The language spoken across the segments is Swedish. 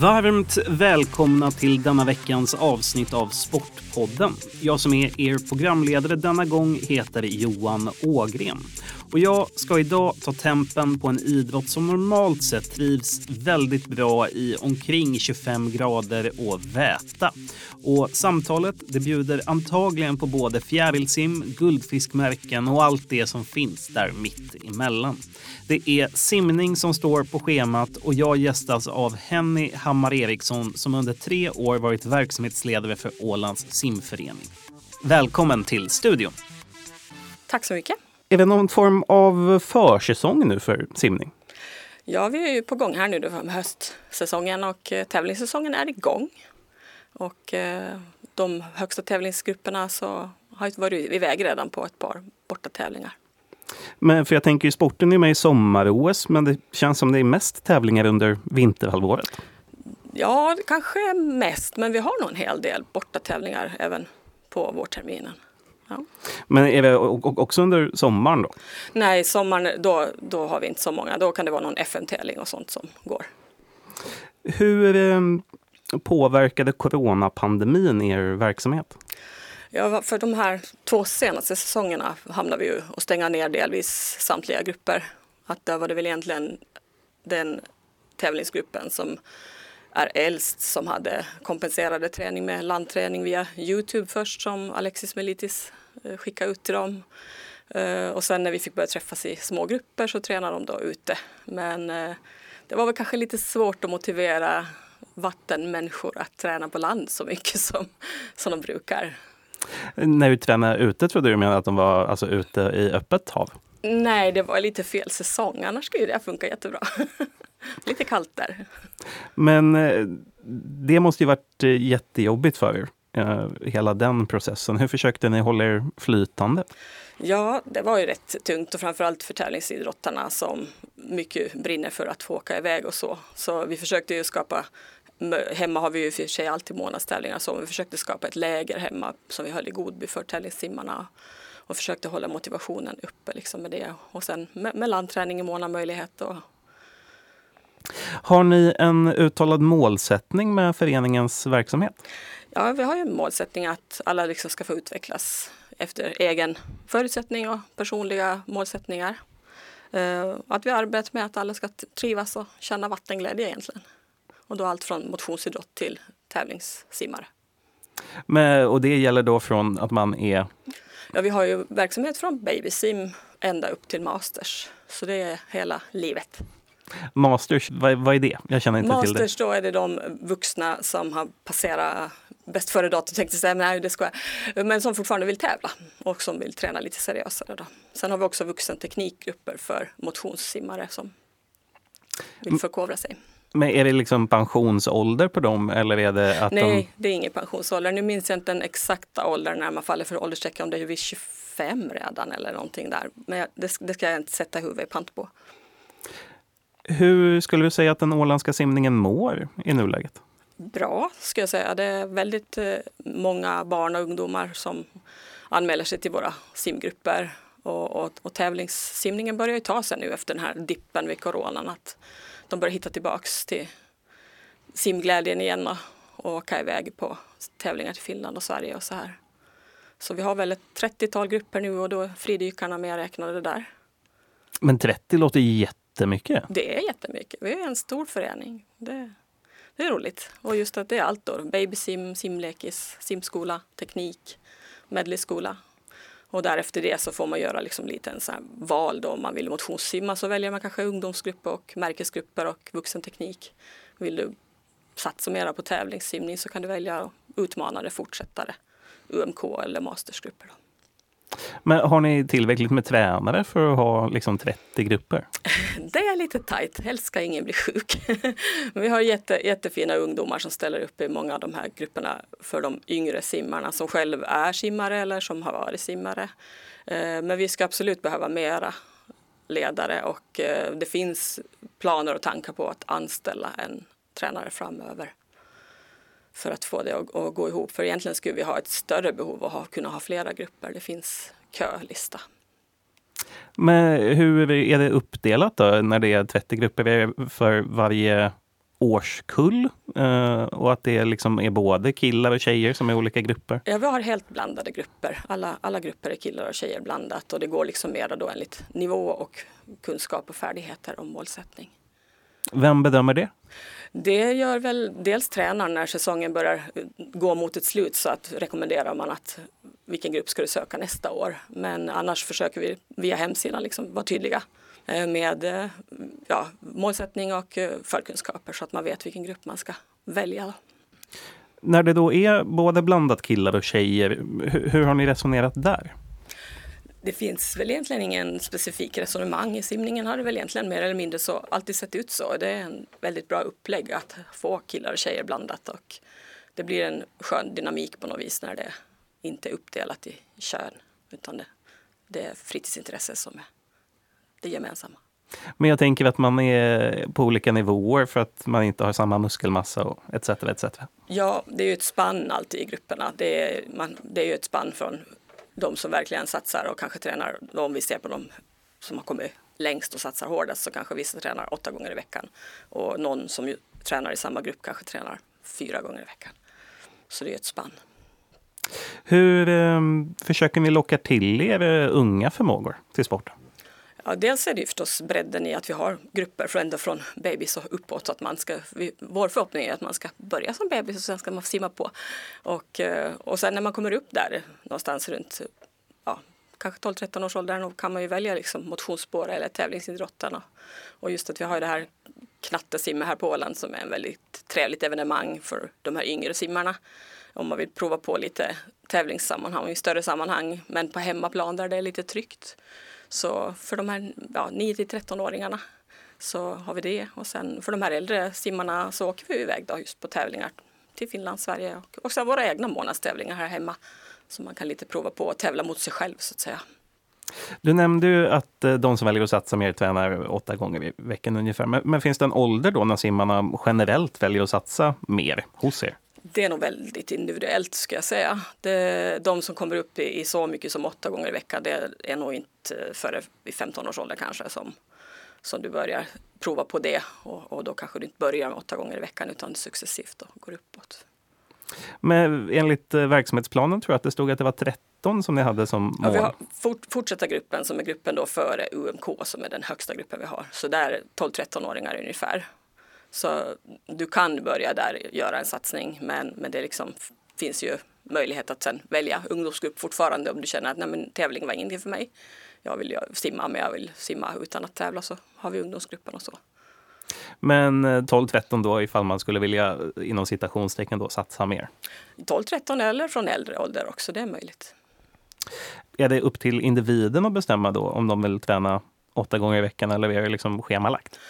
Varmt välkomna till denna veckans avsnitt av Sportpodden. Jag som är er programledare denna gång heter Johan Ågren. Och jag ska idag ta tempen på en idrott som normalt sett trivs väldigt bra i omkring 25 grader och väta. Och samtalet det bjuder antagligen på både fjärilsim, guldfiskmärken och allt det som finns där mitt emellan. Det är simning som står på schemat och jag gästas av Henny Hammar Eriksson som under tre år varit verksamhetsledare för Ålands simförening. Välkommen till studion. Tack så mycket. Är det någon form av försäsong nu för simning? Ja, vi är ju på gång här nu med höstsäsongen och eh, tävlingssäsongen är igång. Och eh, de högsta tävlingsgrupperna så har varit iväg redan på ett par bortatävlingar. Men för jag tänker ju sporten är med i sommar-OS, men det känns som det är mest tävlingar under vinterhalvåret. Ja, kanske mest, men vi har nog en hel del bortatävlingar även på vårterminen. Ja. Men är det också under sommaren då? Nej, sommaren då, då har vi inte så många. Då kan det vara någon FM-tävling och sånt som går. Hur eh, påverkade coronapandemin er verksamhet? Ja, för de här två senaste säsongerna hamnade vi ju och stänga ner delvis samtliga grupper. Att där var det väl egentligen den tävlingsgruppen som är äldst som hade kompenserade träning med landträning via Youtube först som Alexis Melitis eh, skickade ut till dem. Eh, och sen när vi fick börja träffas i små grupper så tränade de då ute. Men eh, det var väl kanske lite svårt att motivera vattenmänniskor att träna på land så mycket som, som de brukar. När du tränade ute trodde du menade att de var alltså ute i öppet hav? Nej, det var lite fel säsong. Annars skulle det funka jättebra. lite kallt där. Men eh, det måste ju varit eh, jättejobbigt för er, eh, hela den processen. Hur försökte ni hålla er flytande? Ja, det var ju rätt tungt och framförallt för tävlingsidrottarna som mycket brinner för att få åka iväg och så. Så vi försökte ju skapa Hemma har vi ju för sig alltid månadstävlingar så vi försökte skapa ett läger hemma som vi höll i Godby för tävlingssimmarna och försökte hålla motivationen uppe liksom med det. Och sen med landträning i mån av möjlighet. Och... Har ni en uttalad målsättning med föreningens verksamhet? Ja, vi har ju en målsättning att alla liksom ska få utvecklas efter egen förutsättning och personliga målsättningar. Uh, att vi arbetar med att alla ska trivas och känna vattenglädje egentligen. Och då allt från motionsidrott till tävlingssimmare. Men, och det gäller då från att man är? Ja, vi har ju verksamhet från babysim ända upp till masters. Så det är hela livet. Masters, vad, vad är det? Jag känner inte masters, till det. Masters, då är det de vuxna som har passerat bäst före datum tänkte jag säga, nej det ska jag. Men som fortfarande vill tävla och som vill träna lite seriösare. Då. Sen har vi också vuxenteknikgrupper för motionssimmare som vill förkovra sig. Men är det liksom pensionsålder på dem eller är det att Nej, de... det är ingen pensionsålder. Nu minns jag inte den exakta åldern när man faller för åldersstrecket, om det är vid 25 redan eller någonting där. Men det, det ska jag inte sätta huvudet i pant på. Hur skulle du säga att den åländska simningen mår i nuläget? Bra, ska jag säga. Det är väldigt eh, många barn och ungdomar som anmäler sig till våra simgrupper. Och, och, och tävlingssimningen börjar ju ta sig nu efter den här dippen vid coronan. Att de börjar hitta tillbaks till simglädjen igen och, och åka iväg på tävlingar till Finland och Sverige och så här. Så vi har väl ett 30-tal grupper nu och då är fridykarna medräknade där. Men 30 låter jättemycket. Det är jättemycket. Vi är en stor förening. Det, det är roligt. Och just att det är allt då. Babysim, simlekis, simskola, teknik, medleyskola. Och därefter det så får man göra liksom lite en sån val då om man vill motionssimma så väljer man kanske ungdomsgrupper och märkesgrupper och vuxenteknik. Vill du satsa mera på tävlingssimning så kan du välja utmanare, fortsättare, UMK eller mastersgrupper. Då. Men har ni tillräckligt med tränare för att ha liksom 30 grupper? Det är lite tajt, helst ska ingen bli sjuk. vi har jätte, jättefina ungdomar som ställer upp i många av de här grupperna för de yngre simmarna som själv är simmare eller som har varit simmare. Eh, men vi ska absolut behöva mera ledare och eh, det finns planer och tankar på att anställa en tränare framöver för att få det att, att, gå ihop. För egentligen skulle vi ha ett större behov av att kunna ha flera grupper. Det finns kölista. Men hur är det uppdelat då när det är 30 grupper för varje årskull eh, och att det liksom är både killar och tjejer som är olika grupper? Ja, vi har helt blandade grupper. Alla, alla grupper är killar och tjejer blandat och det går liksom mer då enligt nivå och kunskap och färdigheter om målsättning. Vem bedömer det? Det gör väl dels tränaren när säsongen börjar gå mot ett slut så att rekommenderar man att vilken grupp ska du söka nästa år. Men annars försöker vi via hemsidan liksom vara tydliga eh, med eh, ja, målsättning och eh, förkunskaper så att man vet vilken grupp man ska välja. När det då är både blandat killar och tjejer, hur, hur har ni resonerat där? Det finns väl egentligen ingen specifik resonemang. I simningen har det väl egentligen mer eller mindre så alltid sett ut så. Det är en väldigt bra upplägg att få killar och tjejer blandat och det blir en skön dynamik på något vis när det inte är uppdelat i kön utan det, det är fritidsintresse som är det gemensamma. Men jag tänker att man är på olika nivåer för att man inte har samma muskelmassa och etc. etc. Ja, det är ju ett spann alltid i grupperna. Det är, man, det är ju ett spann från de som verkligen satsar och kanske tränar, om vi ser på de som har kommit längst och satsar hårdast så kanske vissa tränar åtta gånger i veckan och någon som ju tränar i samma grupp kanske tränar fyra gånger i veckan. Så det är ett spann. Hur eh, försöker ni locka till er eh, unga förmågor till sporten? Ja, dels är det ju förstås bredden i att vi har grupper från, ända från bebis och uppåt. Så att man ska, vi, vår förhoppning är att man ska börja som bebis och sen ska man simma på. Och, eh, och sen när man kommer upp där någonstans runt ja, kanske 12-13 års ålder kan man ju välja liksom motionsspår eller tävlingsidrottarna. Och just att vi har det här knattesimmet här på Åland som är en väldigt trevligt evenemang för de här yngre simmarna. Om man vill prova på lite tävlingssammanhang i större sammanhang men på hemmaplan där det är lite tryggt. Så för de här ja, 9 till 13-åringarna så har vi det och sen för de här äldre simmarna så åker vi iväg då just på tävlingar till Finland, Sverige och också våra egna månadstävlingar här hemma. Så man kan lite prova på att tävla mot sig själv så att säga. Du nämnde ju att eh, de som väljer att satsa mer tränar åtta gånger i veckan ungefär. Men, men finns det en ålder då när simmarna generellt väljer att satsa mer hos er? Det är nog väldigt individuellt ska jag säga. Det, de som kommer upp i, i, så mycket som åtta gånger i veckan det är nog inte före i 15 års ålder kanske som, som du börjar prova på det och, och då kanske du inte börjar med åtta gånger i veckan utan successivt och går uppåt. Men enligt eh, verksamhetsplanen tror jag att det stod att det var 13 som ni hade som mål. Ja, vi har fort, fortsätta gruppen som är gruppen då före UMK som är den högsta gruppen vi har. Så där 12-13-åringar ungefär. Så du kan börja där göra en satsning men, men det liksom, finns ju möjlighet att sen välja ungdomsgrupp fortfarande om du känner att nej, men, tävling var ingenting för mig. Jag vill simma men jag vill simma utan att tävla så har vi ungdomsgruppen och så. Men 12-13 eh, då ifall man skulle vilja inom citationstecken då satsa mer? 12-13 eller från äldre ålder också, det är möjligt. Är det upp till individen att bestämma då om de vill träna åtta gånger i veckan eller är det liksom schemalagt?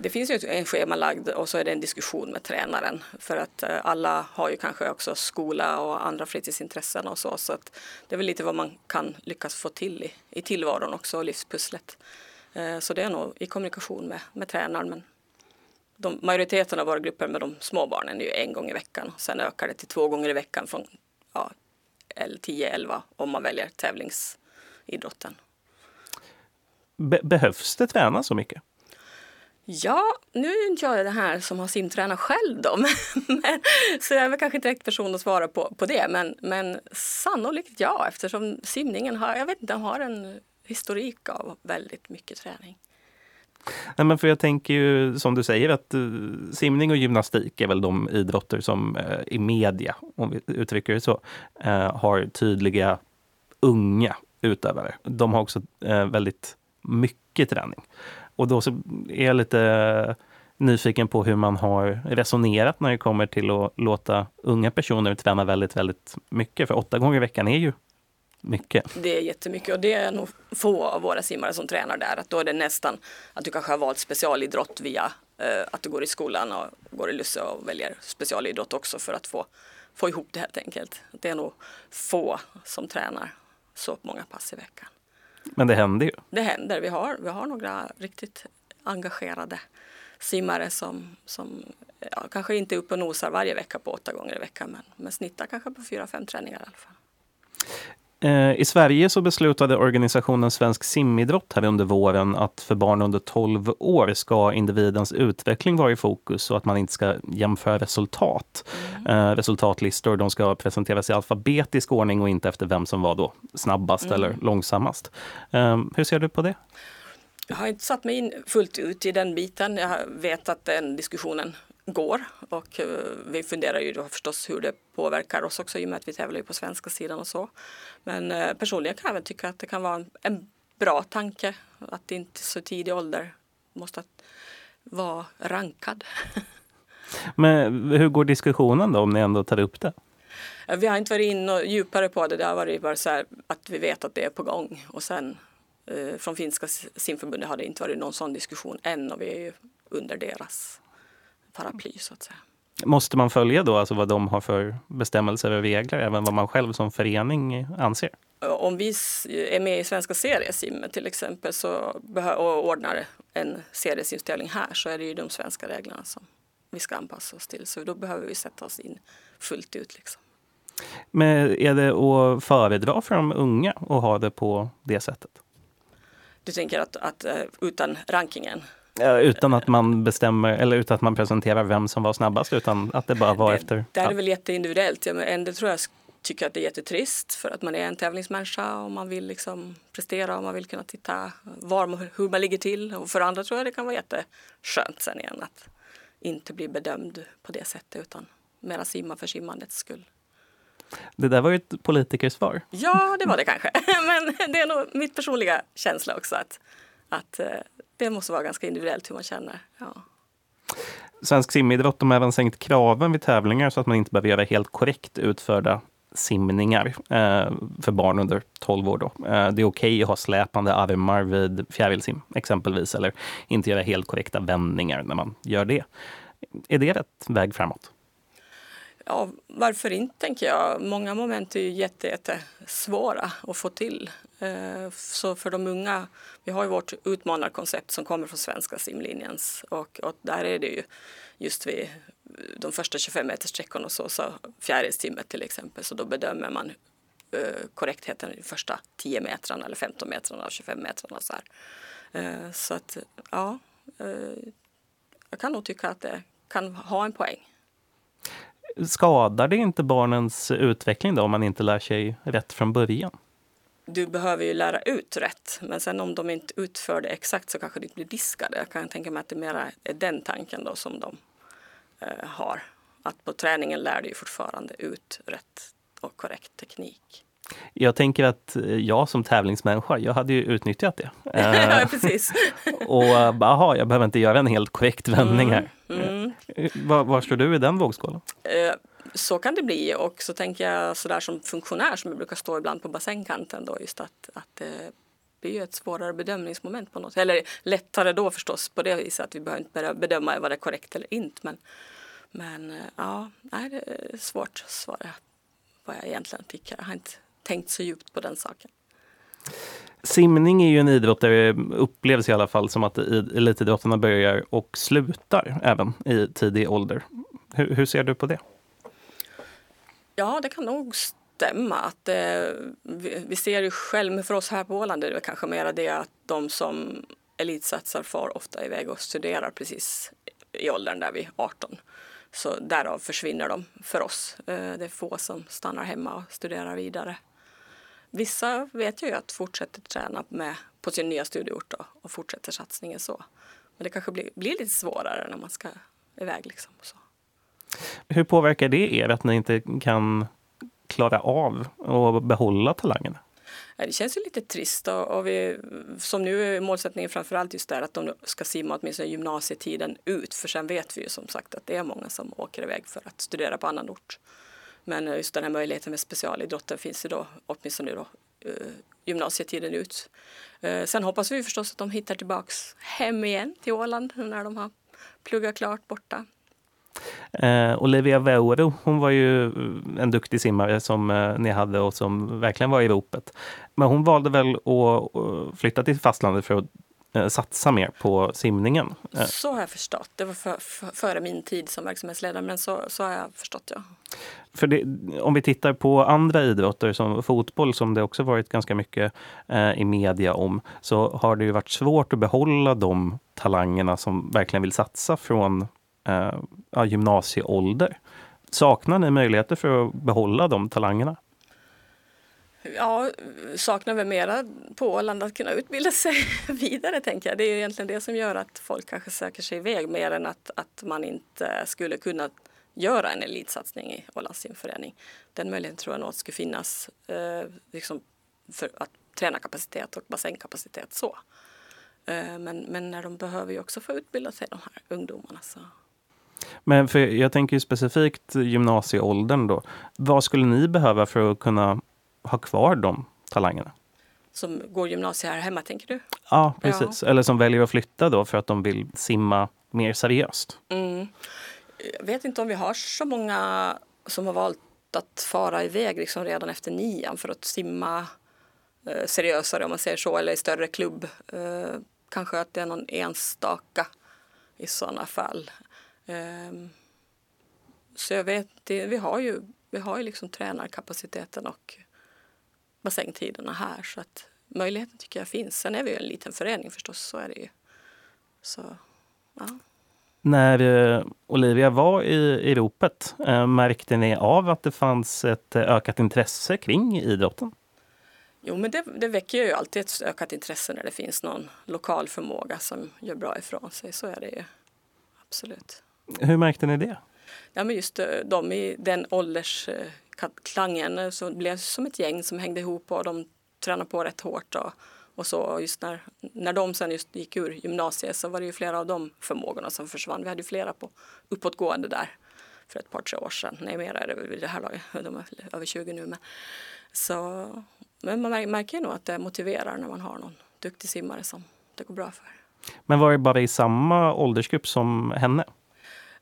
Det finns ju en schemalagd och så är det en diskussion med tränaren för att eh, alla har ju kanske också skola och andra fritidsintressen och så så att det är väl lite vad man kan lyckas få till i, i tillvaron också, livspusslet. Eh, så det är nog i kommunikation med, med tränaren men de, majoriteten av våra grupper med de små barnen är ju en gång i veckan. Sen ökar det till två gånger i veckan från ja, 10-11 om man väljer tävlingsidrotten. Be behövs det träna så mycket? Ja, nu är inte jag den här som har simtränat själv då, men, så jag är väl kanske inte rätt person att svara på, på det. Men, men sannolikt ja, eftersom simningen har, jag vet inte, har en historik av väldigt mycket träning. Nej, men för jag tänker ju som du säger att uh, simning och gymnastik är väl de idrotter som uh, i media, om vi uttrycker det så, uh, har tydliga unga utövare. De har också väldigt mycket träning. Och då så är jag lite eh, nyfiken på hur man har resonerat när det kommer till att låta unga personer träna väldigt, väldigt mycket. För åtta gånger i veckan är ju mycket. Det är jättemycket och det är nog få av våra simmare som tränar där. Att då är det nästan att du kanske har valt specialidrott via eh, att du går i skolan och går i Lusse och väljer specialidrott också för att få, få ihop det helt enkelt. Det är nog få som tränar så många pass i veckan. Men det händer ju. Det händer. Vi har, vi har några riktigt engagerade simmare som, som ja, kanske inte är uppe och nosar varje vecka på åtta gånger i veckan men, men snittar kanske på fyra, fem träningar i alla fall. Eh, I Sverige så beslutade organisationen Svensk simidrott här under våren att för barn under 12 år ska individens utveckling vara i fokus och att man inte ska jämföra resultat. Mm. Resultatlistor de ska presenteras i alfabetisk ordning och inte efter vem som var då snabbast mm. eller långsammast. Hur ser du på det? Jag har inte satt mig in fullt ut i den biten. Jag vet att den diskussionen går och eh, vi funderar ju då förstås hur det påverkar oss också i och med att vi tävlar ju på svenska sidan och så. Men eh, personligen kan jag väl tycka att det kan vara en bra tanke att inte så tidig ålder måste vara rankad. Men hur går diskussionen då om ni ändå tar upp det? Vi har inte varit in och djupare på det. Det har varit bara så här att vi vet att det är på gång och sen eh, från finska simförbundet har det inte varit någon sån diskussion än och vi är ju under deras paraply så att säga. Måste man följa då alltså vad de har för bestämmelser och regler, även vad man själv som förening anser? Om vi är med i Svenska seriesimmet till exempel så och ordnar en seriesimstävling här så är det ju de svenska reglerna som vi ska anpassa oss till. Så då behöver vi sätta oss in fullt ut. Liksom. Men är det att föredra för de unga att ha det på det sättet? Du tänker att, att eh, utan rankingen? Utan att man bestämmer eller utan att man presenterar vem som var snabbast utan att det bara var det, efter. Det är väl jätteindividuellt. Ja, men det tror jag tycker att det är jättetrist för att man är en tävlingsmänniska och man vill liksom prestera och man vill kunna titta var, hur man ligger till. Och för andra tror jag det kan vara jätteskönt sen igen att inte bli bedömd på det sättet utan mera simma för simmandets skull. Det där var ju ett politikersvar. Ja, det var det kanske. Men det är nog mitt personliga känsla också att, att eh, det måste vara ganska individuellt hur man känner. Ja. Svensk simidrott har även sänkt kraven vid tävlingar så att man inte behöver göra helt korrekt utförda simningar eh, för barn under 12 år. Då. Eh, det är okej okay att ha släpande armar vid fjärilsim exempelvis eller inte göra helt korrekta vändningar när man gör det. Är det rätt väg framåt? Ja, varför inte tänker jag. Många moment är ju jättesvåra att få till. Eh, så för de unga, vi har ju vårt utmanarkoncept som kommer från Svenska simlinjens och, och där är det ju just vid de första 25-meterssträckorna, och så, så fjärilstimmet till exempel, så då bedömer man eh, korrektheten i de första 10 metrarna eller 15 metrarna och 25 metrarna. Så, här. Eh, så att ja, jag kan nog tycka att det kan ha en poäng. Skadar det inte barnens utveckling då om man inte lär sig rätt från början? du behöver ju lära ut rätt. Men sen om de inte utför det exakt så kanske de inte blir diskade. Jag kan tänka mig att det mera är den tanken då som de eh, har. Att på träningen lär du ju fortfarande ut rätt och korrekt teknik. Jag tänker att jag som tävlingsmänniska, jag hade ju utnyttjat det. ja, precis. och aha, jag behöver inte göra en helt korrekt vändning här. Mm, mm. Eh, var, var står du i den vågskålen? Eh, så kan det bli och så tänker jag sådär som funktionär som jag brukar stå ibland på bassängkanten då just att, att eh, det blir ett svårare bedömningsmoment på något Eller lättare då förstås på det viset att vi behöver inte bedöma vad det är korrekt eller inte men, men eh, ja, nej, det är svårt att svara vad jag egentligen tycker. Jag har inte tänkt så djupt på den saken. Simning är ju en idrott där det upplevs i alla fall som att elitidrottarna börjar och slutar även i tidig ålder. Hur, hur ser du på det? Ja, det kan nog stämma. Att, eh, vi, vi, ser ju själv, men för oss här på Åland är det kanske mer det att de som elitsatsar far ofta iväg och studerar precis i åldern där vi 18. Så därav försvinner de för oss. Eh, det är få som stannar hemma och studerar vidare. Vissa vet ju att fortsätter träna med, på sin nya studieort då, och fortsätter satsningen så. Men det kanske blir, blir lite svårare när man ska iväg. Liksom, så. Hur påverkar det er att ni inte kan klara av att behålla talangerna? Det känns ju lite trist och, och vi, som nu är målsättningen framförallt just där att de ska simma åtminstone gymnasietiden ut för sen vet vi ju som sagt att det är många som åker iväg för att studera på annan ort. Men just den här möjligheten med specialidrotten finns ju då åtminstone då uh, gymnasietiden ut. Uh, sen hoppas vi förstås att de hittar tillbaks hem igen till Åland när de har pluggat klart borta. Eh, Olivia Veuro, hon var ju en duktig simmare som eh, ni hade och som verkligen var i ropet. Men hon valde väl att, flytta till fastlandet för att eh, satsa mer på simningen. Eh, Så har jag förstått. Det var för, för, före min tid som verksamhetsledare, men så, så har jag förstått, ja. För det, om vi tittar på andra idrotter som fotboll som det också varit ganska mycket eh, i media om så har det ju varit svårt att behålla de talangerna som verkligen vill satsa från eh, gymnasieålder. Saknar ni möjligheter för att behålla de talangerna? Ja, saknar väl mera på Åland att kunna utbilda sig vidare tänker jag. Det är ju egentligen det som gör att folk kanske söker sig iväg mer än att, att man inte skulle kunna göra en elitsatsning i Ålands simförening. Den möjligheten tror jag nog skulle finnas eh, liksom för att träna kapacitet och bassängkapacitet så. Eh, men, men när de behöver ju också få utbilda sig de här ungdomarna. Så. Men för jag tänker ju specifikt gymnasieåldern då. Vad skulle ni behöva för att kunna ha kvar de talangerna? Som går gymnasiet här hemma tänker du? Ja, precis. Ja. Eller som väljer att flytta då för att de vill simma mer seriöst. Mm. Jag vet inte om vi har så många som har valt att fara iväg liksom redan efter nian för att simma eh, seriösare om man säger så, eller i större klubb. Eh, kanske att det är någon enstaka i sådana fall. Eh, så jag vet, det, vi har ju, vi har ju liksom tränarkapaciteten och bassängtiderna här så att möjligheten tycker jag finns. Sen är vi ju en liten förening förstås, så är det ju. Så, ja. När eh, Olivia var i, i ropet, eh, märkte ni av att det fanns ett eh, ökat intresse kring idrotten? Jo, men det, det väcker ju alltid ett ökat intresse när det finns någon lokal förmåga som gör bra ifrån sig. Så är det ju. Absolut. Hur märkte ni det? Ja, men just de i den åldersklangen så blev som ett gäng som hängde ihop och de tränade på rätt hårt. Och, och så just när, när de sen just gick ur gymnasiet så var det ju flera av de förmågorna som försvann. Vi hade ju flera på uppåtgående där för ett par, tre år sedan. Nej, mer är det vid det här laget. De är över 20 nu. Men, så, men man märker ju nog att det motiverar när man har någon duktig simmare som det går bra för. Men var det bara i samma åldersgrupp som henne?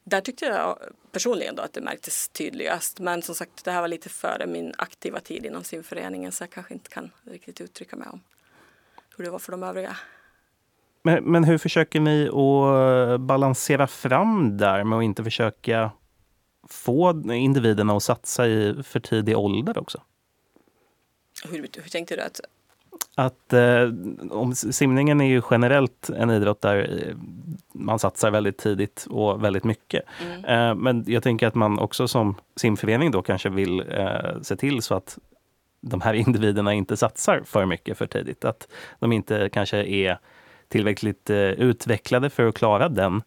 Där tyckte jag personligen då att det märktes tydligast. Men som sagt, det här var lite före min aktiva tid inom simföreningen så jag kanske inte kan riktigt uttrycka mig om hur det var för de övriga. Men, men hur försöker ni att balansera fram där med att inte försöka få individerna att satsa i för tidig ålder också? Hur, hur tänkte du? att att eh, om, simningen är ju generellt en idrott där eh, man satsar väldigt tidigt och väldigt mycket. Mm. Eh, men jag tänker att man också som simförening då kanske vill eh, se till så att de här individerna inte satsar för mycket för tidigt. Att de inte kanske är tillräckligt eh, utvecklade för att klara den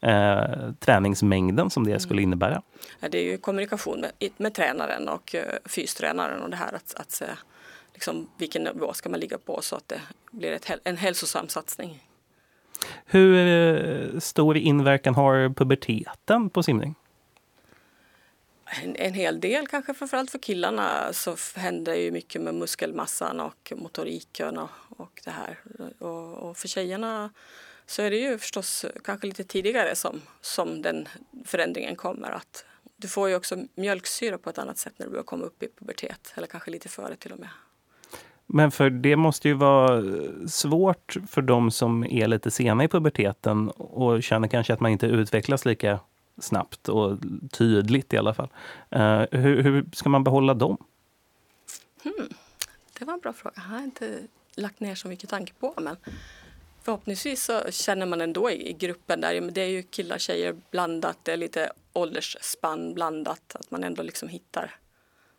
eh, träningsmängden som det mm. skulle innebära. Ja, det är ju kommunikation med, med tränaren och uh, fystränaren och det här att, att uh, liksom, vilken nivå ska man ligga på så att det blir ett, en hälsosam satsning. Hur eh, stor inverkan har puberteten på simning? En, en hel del, kanske framförallt för killarna så händer ju mycket med muskelmassan och motoriken och, och det här. Och, och, för tjejerna så är det ju förstås kanske lite tidigare som, som den förändringen kommer. Att du får ju också mjölksyra på ett annat sätt när du börjar komma upp i pubertet, eller kanske lite före till och med. Men för det måste ju vara svårt för de som är lite sena i puberteten och känner kanske att man inte utvecklas lika snabbt och tydligt i alla fall. Uh, hur, hur, ska man behålla dem? Hmm. Det var en bra fråga. Jag har inte lagt ner så mycket tanke på. Men förhoppningsvis så känner man ändå i, i gruppen där, det är ju killar och tjejer blandat, det är lite åldersspann blandat, att man ändå liksom hittar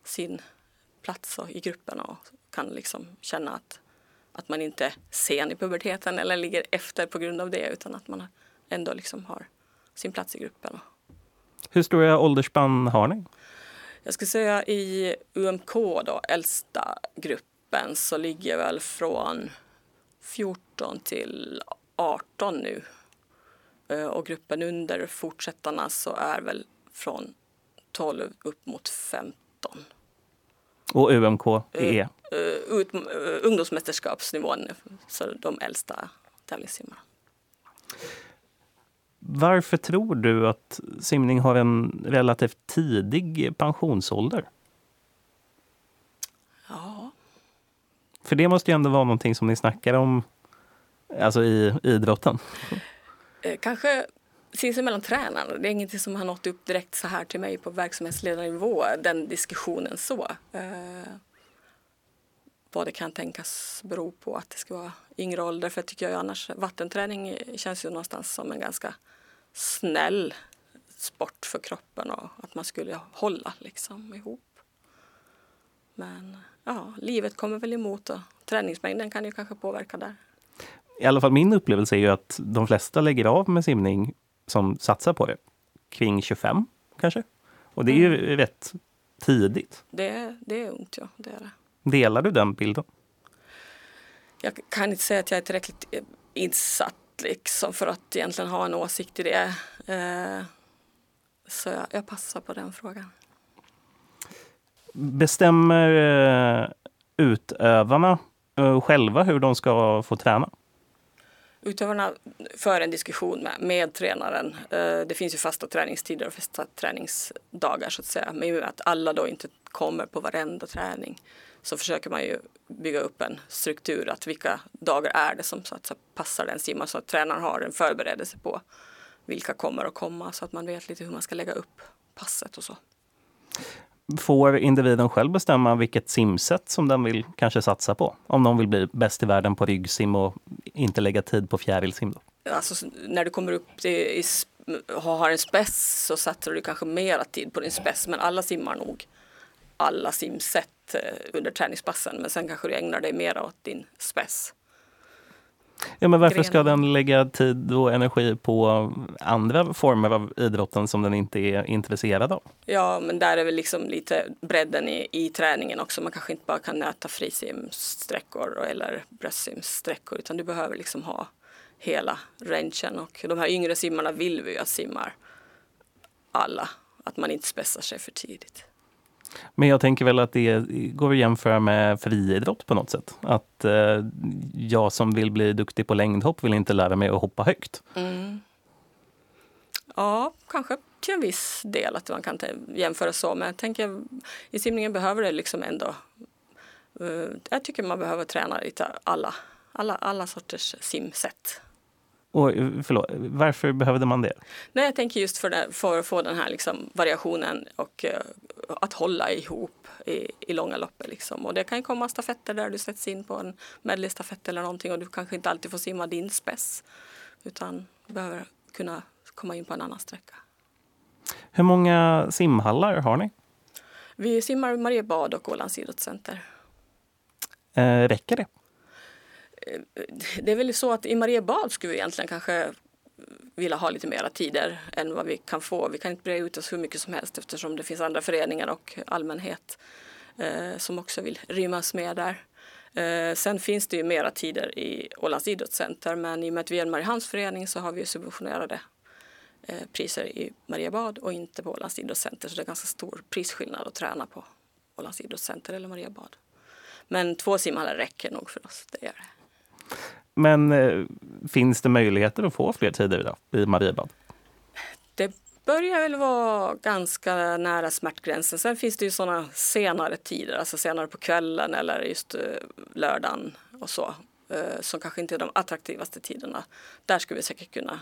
sin plats i gruppen och kan liksom känna att, att man inte är sen i puberteten eller ligger efter på grund av det utan att man ändå liksom har sin plats i gruppen. Hur stora åldersspann har ni? Jag skulle säga i UMK, då, äldsta gruppen, så ligger väl från 14 till 18 nu. Eh, och gruppen under fortsättarna så är väl från 12 upp mot 15. Och UMK är? Uh, ut, uh, ungdomsmästerskapsnivån, så de äldsta tävlingssimmarna. Varför tror du att simning har en relativt tidig pensionsålder? Ja. För det måste ju ändå vara någonting som ni snackar om Alltså i idrotten? Eh, kanske sinsemellan tränarna. Det är ingenting som har nått upp direkt så här till mig på verksamhetsledarnivå, den diskussionen så. Vad det kan tänkas bero på att det ska vara yngre ålder. För jag tycker jag annars vattenträning känns ju någonstans som en ganska snäll sport för kroppen och att man skulle hålla liksom ihop. Men ja, livet kommer väl emot och träningsmängden kan ju kanske påverka där. I alla fall min upplevelse är ju att de flesta lägger av med simning som satsar på det kring 25 kanske. Och det är ju mm. rätt tidigt. Det, det är ungt, ja. Det är det. Delar du den bilden? Jag kan inte säga att jag är tillräckligt insatt liksom för att egentligen ha en åsikt i det. Eh, så jag, jag passar på den frågan. Bestämmer eh, utövarna eh, själva hur de ska få träna? Utövarna för en diskussion med, med tränaren. Eh, det finns ju fasta träningstider och fasta träningsdagar så att säga. Men att alla då inte kommer på varenda träning så försöker man ju bygga upp en struktur att vilka dagar är det som så att, så passar den simmaren så att tränaren har en förberedelse på vilka kommer att komma så att man vet lite hur man ska lägga upp passet och så. Får individen själv bestämma vilket simsätt som den vill kanske satsa på? Om de vill bli bäst i världen på ryggsim och inte lägga tid på fjärilsim? Då? Alltså, när du kommer upp i, i, har en spets så satsar du kanske mera tid på din spets men alla simmar nog alla simsätt eh, under träningspassen men sen kanske du ägnar dig mer åt din spets. Ja, men varför ska den lägga tid och energi på andra former av idrotten som den inte är intresserad av? Ja, men där är väl liksom lite bredden i, i träningen också. Man kanske inte bara kan nöta frisimsträckor eller bröstsimsträckor utan du behöver liksom ha hela rangen och de här yngre simmarna vill vi ju att simmar alla, att man inte spetsar sig för tidigt. Men jag tänker väl att det går att jämföra med friidrott på något sätt. Att eh, jag som vill bli duktig på längdhopp vill inte lära mig att hoppa högt. Mm. Ja, kanske till en viss del att man kan jämföra så. Men jag tänker i simningen behöver det liksom ändå. Uh, jag tycker man behöver träna lite alla, alla, alla sorters simsätt. Och, förlåt, varför behövde man det? Nej, jag tänker just för, det, för att få den här liksom variationen och uh, att hålla ihop i, i långa loppet. Liksom. Och det kan komma stafetter där du sätts in på en medley-stafett eller någonting och du kanske inte alltid får simma din spets utan behöver kunna komma in på en annan sträcka. Hur många simhallar har ni? Vi simmar Mariebad och Ålands idrottscenter. Eh, räcker det? Eh, det är väl så att i Mariebad skulle vi egentligen kanske vilja ha lite mera tider än vad vi kan få. Vi kan inte breda ut oss hur mycket som helst eftersom det finns andra föreningar och allmänhet eh, som också vill rymmas med där. Eh, sen finns det ju mera tider i Ålands idrottscenter men i och med att vi är en Mariehamnsförening så har vi subventionerade eh, priser i Mariebad och inte på Ålands idrottscenter så det är ganska stor prisskillnad att träna på Ålands idrottscenter eller Mariebad. Men två simhallar räcker nog för oss, det gör det. Men eh, finns det möjligheter att få fler tider då, i Mariebad? Det börjar väl vara ganska nära smärtgränsen. Sen finns det ju sådana senare tider, alltså senare på kvällen eller just eh, lördagen och så, eh, som kanske inte är de attraktivaste tiderna. Där skulle vi säkert kunna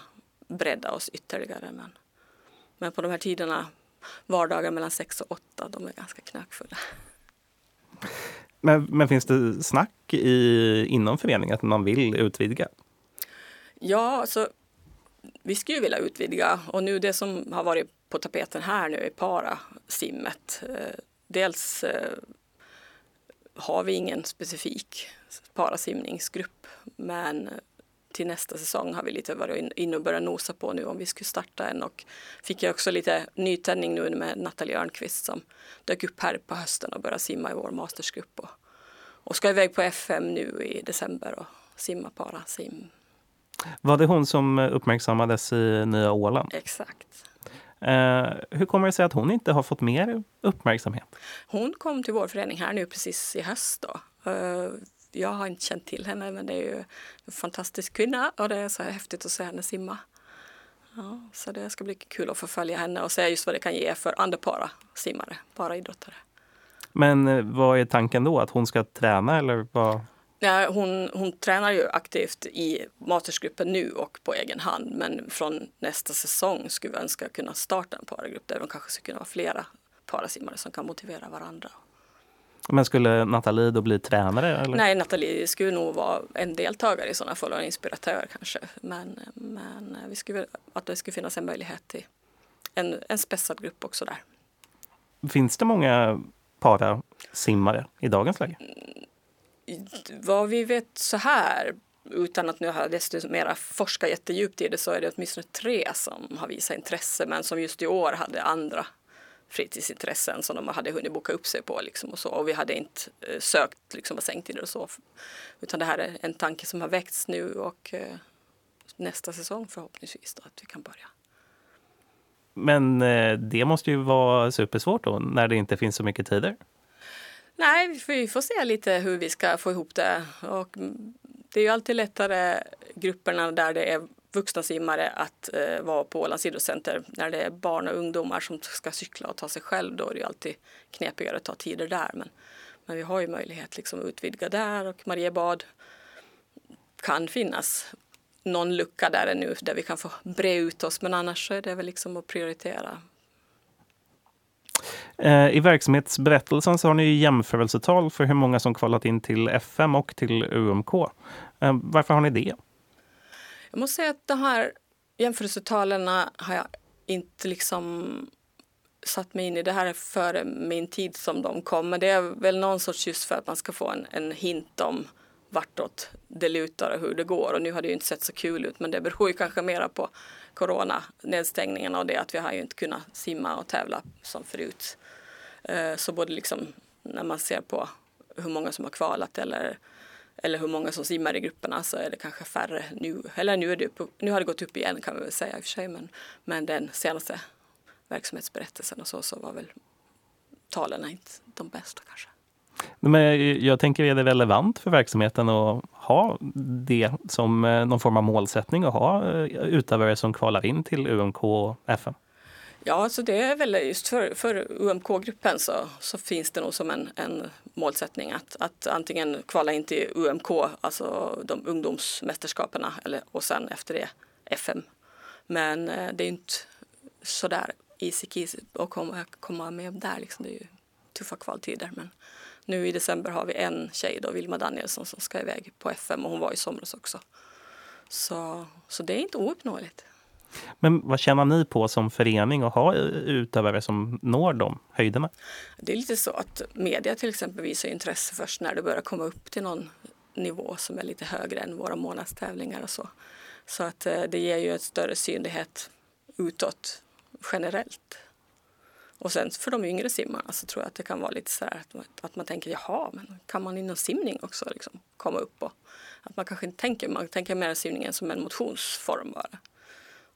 bredda oss ytterligare. Men, men på de här tiderna, vardagar mellan sex och åtta, de är ganska knökfulla. Men, men finns det snack i, inom föreningen att man vill utvidga? Ja, alltså, vi skulle vilja utvidga och nu det som har varit på tapeten här nu är parasimmet. Eh, dels eh, har vi ingen specifik parasimningsgrupp men till nästa säsong har vi lite varit inne och börjat nosa på nu om vi skulle starta en och fick jag också lite nytändning nu med Nathalie Örnqvist som dök upp här på hösten och började simma i vår mastersgrupp och, och ska iväg på FM nu i december och simma para sim. Var det hon som uppmärksammades i Nya Åland? Exakt. Eh, hur kommer det sig att hon inte har fått mer uppmärksamhet? Hon kom till vår förening här nu precis i höst. Då. Eh, jag har inte känt till henne men det är ju en fantastisk kvinna och det är så häftigt att se henne simma. Ja, så det ska bli kul att få följa henne och se just vad det kan ge för andra para simmare, para idrottare. Men eh, vad är tanken då? Att hon ska träna eller vad? Ja, hon, hon tränar ju aktivt i mastersgruppen nu och på egen hand men från nästa säsong skulle vi önska kunna starta en paragrupp där de kanske skulle kunna vara flera parasimmare som kan motivera varandra. Men skulle Nathalie då bli tränare? Eller? Nej, Nathalie skulle nog vara en deltagare i sådana fall och en inspiratör kanske. Men, men vi skulle, att det skulle finnas en möjlighet till en, en spetsad grupp också där. Finns det många parasimmare i dagens läge? Vad vi vet så här, utan att nu ha desto mera forska jättedjupt i det, så är det åtminstone tre som har visat intresse men som just i år hade andra fritidsintressen som de hade hunnit boka upp sig på. Liksom och, så. och vi hade inte eh, sökt liksom, bassängtider och så. Utan det här är en tanke som har väckts nu och eh, nästa säsong förhoppningsvis då, att vi kan börja. Men eh, det måste ju vara supersvårt då när det inte finns så mycket tider. Nej, vi får se lite hur vi ska få ihop det. Och det är ju alltid lättare grupperna där det är vuxna simmare att eh, vara på Ålands idrottscenter. När det är barn och ungdomar som ska cykla och ta sig själv då är det ju alltid knepigare att ta tider där. Men, men vi har ju möjlighet liksom att utvidga där och Mariebad kan finnas någon lucka där ännu, där vi kan få bre ut oss men annars så är det väl liksom att prioritera. Eh, I verksamhetsberättelsen så har ni jämförelsetal för hur många som kvalat in till FM och till UMK. Eh, varför har ni det? Jag måste säga att de här jämförelsetalen har jag inte liksom satt mig in i. Det här är före min tid som de kom. Men det är väl någon sorts just för att man ska få en, en hint om vartåt det lutar och hur det går. Och nu har det ju inte sett så kul ut men det beror ju kanske mera på coronanedstängningarna och det att vi har ju inte kunnat simma och tävla som förut. Eh, så både liksom när man ser på hur många som har kvalat eller eller hur många som simmar i grupperna så är det kanske färre nu. Eller nu, är det upp, nu har det gått upp igen kan vi väl säga i och för sig. Men, men den senaste verksamhetsberättelsen och så, så var väl talen inte de bästa kanske. Men jag tänker, är det relevant för verksamheten att ha det som eh, någon form av målsättning att ha eh, utövare som kvalar in till UMK och FN? Ja, så det är väl just för, för UMK-gruppen så, så finns det nog som en, en målsättning att, att antingen kvala in till UMK, alltså de ungdomsmästerskaperna, eller, och sen efter det FM. Men eh, det är inte sådär easy-keasy att komma, komma med där. Liksom. Det är ju tuffa kvaltider. Men nu i december har vi en tjej, då, Vilma Danielsson, som ska iväg på FM och hon var i somras också. Så, så det är inte ouppnåeligt. Men vad tjänar ni på som förening att ha utövare som når de höjderna? Det är lite så att media till exempel visar intresse först när det börjar komma upp till någon nivå som är lite högre än våra månadstävlingar och så. Så att eh, det ger ju en större synlighet utåt generellt. Och sen för de yngre simmarna så tror jag att det kan vara lite så här att, att man tänker jaha, men kan man inom simning också liksom komma upp och att man kanske inte tänker, man tänker mer simningen som en motionsform bara.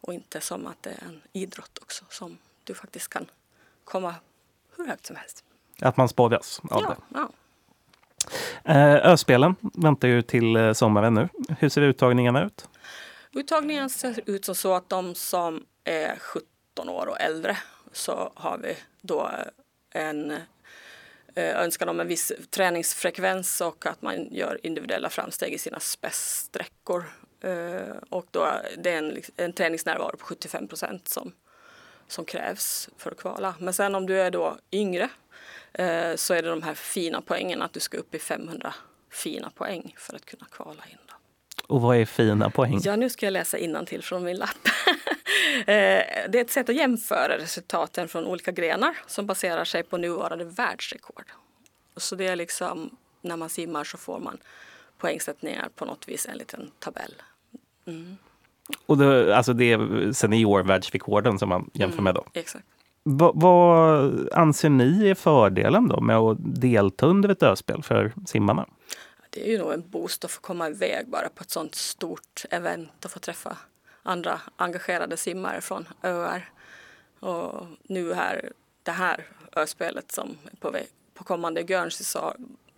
Och inte som att det är en idrott också som du faktiskt kan komma hur högt som helst. Att man sporras av ja, det. Ja. Eh, Öspelen väntar ju till eh, sommaren nu. Hur ser uttagningarna ut? Uttagningen ser ut som så att de som är 17 år och äldre så har vi då en önskan om en viss träningsfrekvens och att man gör individuella framsteg i sina spetssträckor Uh, och då, det är en, en träningsnärvaro på 75 procent som, som krävs för att kvala. Men sen om du är då yngre uh, så är det de här fina poängen, att du ska upp i 500 fina poäng för att kunna kvala in. Då. Och vad är fina poäng? Ja, nu ska jag läsa till från min lapp. uh, det är ett sätt att jämföra resultaten från olika grenar som baserar sig på nuvarande världsrekord. Så det är liksom, när man simmar så får man poängsättningar på något vis, en liten tabell. Mm. Och det, alltså det är seniorvärldsrekorden som man jämför mm, med då? Exakt. Va, vad anser ni är fördelen då med att delta under ett öspel för simmarna? Det är ju nog en boost att få komma iväg bara på ett sånt stort event och få träffa andra engagerade simmare från öar. Och nu här, det här öspelet som är på, väg, på kommande Guernsey så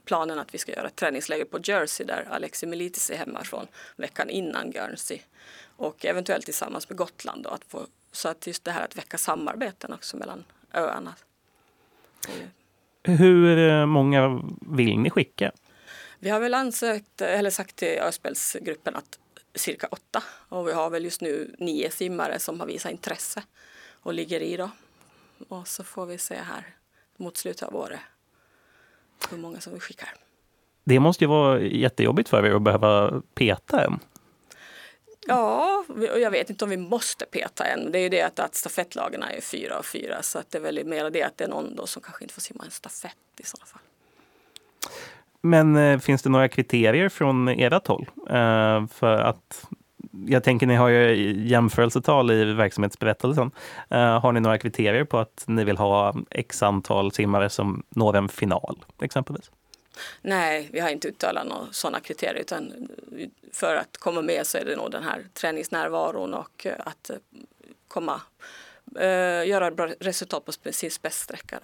planen att vi ska göra ett träningsläger på Jersey där Alexi Militis är hemma från veckan innan Guernsey. Och eventuellt tillsammans med Gotland. Då, att få, så att just det här att väcka samarbeten också mellan öarna. Hur många vill ni skicka? Vi har väl ansökt, eller sagt till Öspelsgruppen att cirka åtta och vi har väl just nu nio simmare som har visat intresse och ligger i då. Och så får vi se här mot slutet av året hur många som vi skickar. Det måste ju vara jättejobbigt för er att behöva peta en. Ja, och jag vet inte om vi måste peta en. Det är ju det att, att stafettlagen är fyra och fyra så att det är väl mer det att det är någon då som kanske inte får simma en stafett i sådana fall. Men eh, finns det några kriterier från ert håll? Eh, för att jag tänker ni har ju jämförelsetal i verksamhetsberättelsen. Eh, har ni några kriterier på att ni vill ha x antal simmare som når en final exempelvis? Nej, vi har inte uttalat några sådana kriterier utan för att komma med så är det nog den här träningsnärvaron och eh, att eh, komma, eh, göra bra resultat på sin spetssträcka.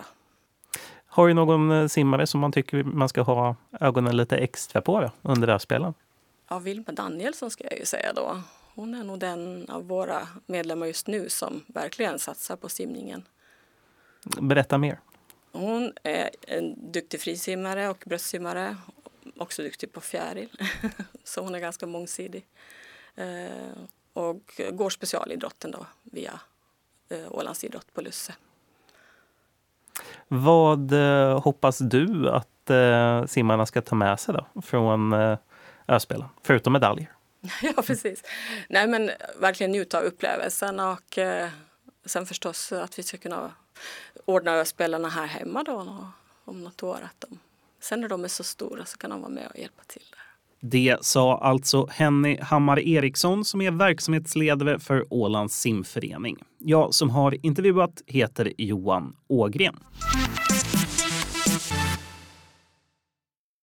Har du någon simmare som man tycker man ska ha ögonen lite extra på då, under det här spelen? Ja, Vilma Danielsson ska jag ju säga då. Hon är nog den av våra medlemmar just nu som verkligen satsar på simningen. Berätta mer. Hon är en duktig frisimmare och bröstsimmare. Också duktig på fjäril. Så hon är ganska mångsidig. Eh, och går specialidrotten då via eh, Ålandsidrott på Lusse. Vad eh, hoppas du att simmarna ska ta med sig då från Öspelen, förutom medaljer? ja, precis. Nej, men verkligen njuta av upplevelsen och sen förstås att vi ska kunna ordnar spelarna här hemma då om något år. Att de, sen när de är så stora så kan de vara med och hjälpa till. Där. Det sa alltså Henny Hammar Eriksson som är verksamhetsledare för Ålands simförening. Jag som har intervjuat heter Johan Ågren.